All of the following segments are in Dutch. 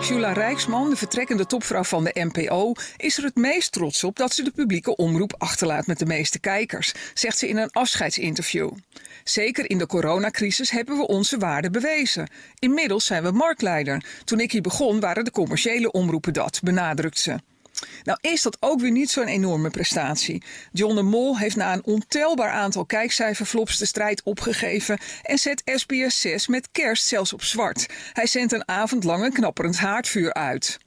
Jula Rijksman, de vertrekkende topvrouw van de NPO, is er het meest trots op dat ze de publieke omroep achterlaat met de meeste kijkers, zegt ze in een afscheidsinterview. Zeker in de coronacrisis hebben we onze waarde bewezen. Inmiddels zijn we marktleider. Toen ik hier begon waren de commerciële omroepen dat, benadrukt ze. Nou is dat ook weer niet zo'n enorme prestatie. John de Mol heeft na een ontelbaar aantal kijkcijferflops de strijd opgegeven en zet SBS 6 met kerst zelfs op zwart. Hij zendt een avond lang een knapperend haardvuur uit.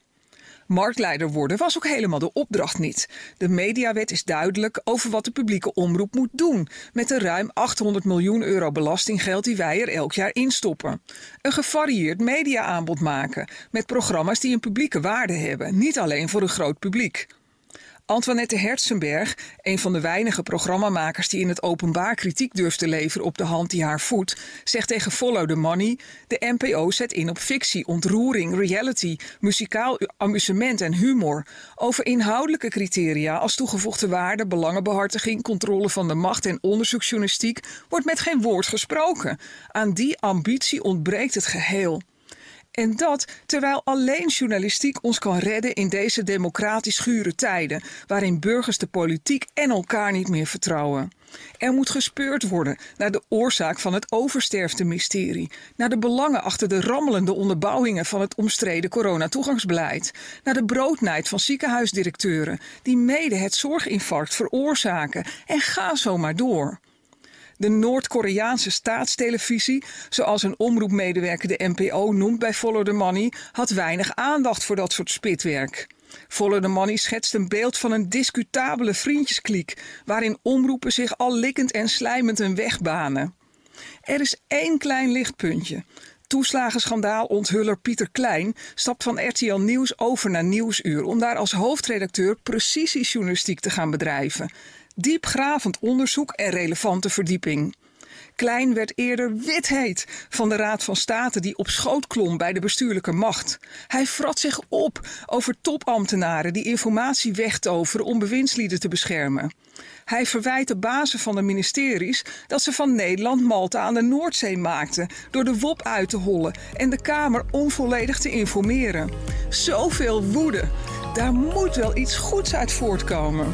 Marktleider worden was ook helemaal de opdracht niet. De mediawet is duidelijk over wat de publieke omroep moet doen met de ruim 800 miljoen euro belastinggeld die wij er elk jaar instoppen. Een gevarieerd mediaaanbod maken met programma's die een publieke waarde hebben, niet alleen voor een groot publiek. Antoinette Herzenberg, een van de weinige programmamakers die in het openbaar kritiek durft te leveren op de hand die haar voedt, zegt tegen Follow the Money: De NPO zet in op fictie, ontroering, reality, muzikaal amusement en humor. Over inhoudelijke criteria als toegevoegde waarde, belangenbehartiging, controle van de macht en onderzoeksjournalistiek wordt met geen woord gesproken. Aan die ambitie ontbreekt het geheel. En dat terwijl alleen journalistiek ons kan redden in deze democratisch gure tijden, waarin burgers de politiek en elkaar niet meer vertrouwen. Er moet gespeurd worden naar de oorzaak van het oversterfte-mysterie, naar de belangen achter de rammelende onderbouwingen van het omstreden coronatoegangsbeleid, naar de broodnijd van ziekenhuisdirecteuren die mede het zorginfarct veroorzaken en ga zo maar door. De Noord-Koreaanse staatstelevisie, zoals een omroepmedewerker de NPO noemt bij Follow the Money, had weinig aandacht voor dat soort spitwerk. Follow the Money schetst een beeld van een discutabele vriendjeskliek, waarin omroepen zich al likkend en slijmend een weg banen. Er is één klein lichtpuntje. Toeslagenschandaal onthuller Pieter Klein stapt van RTL Nieuws over naar Nieuwsuur om daar als hoofdredacteur precisiejournalistiek te gaan bedrijven diepgravend onderzoek en relevante verdieping. Klein werd eerder witheet van de Raad van State die op schoot klom bij de bestuurlijke macht. Hij frat zich op over topambtenaren die informatie wegtoveren om bewindslieden te beschermen. Hij verwijt de bazen van de ministeries dat ze van Nederland Malta aan de Noordzee maakten door de WOP uit te hollen en de Kamer onvolledig te informeren. Zoveel woede. Daar moet wel iets goeds uit voortkomen.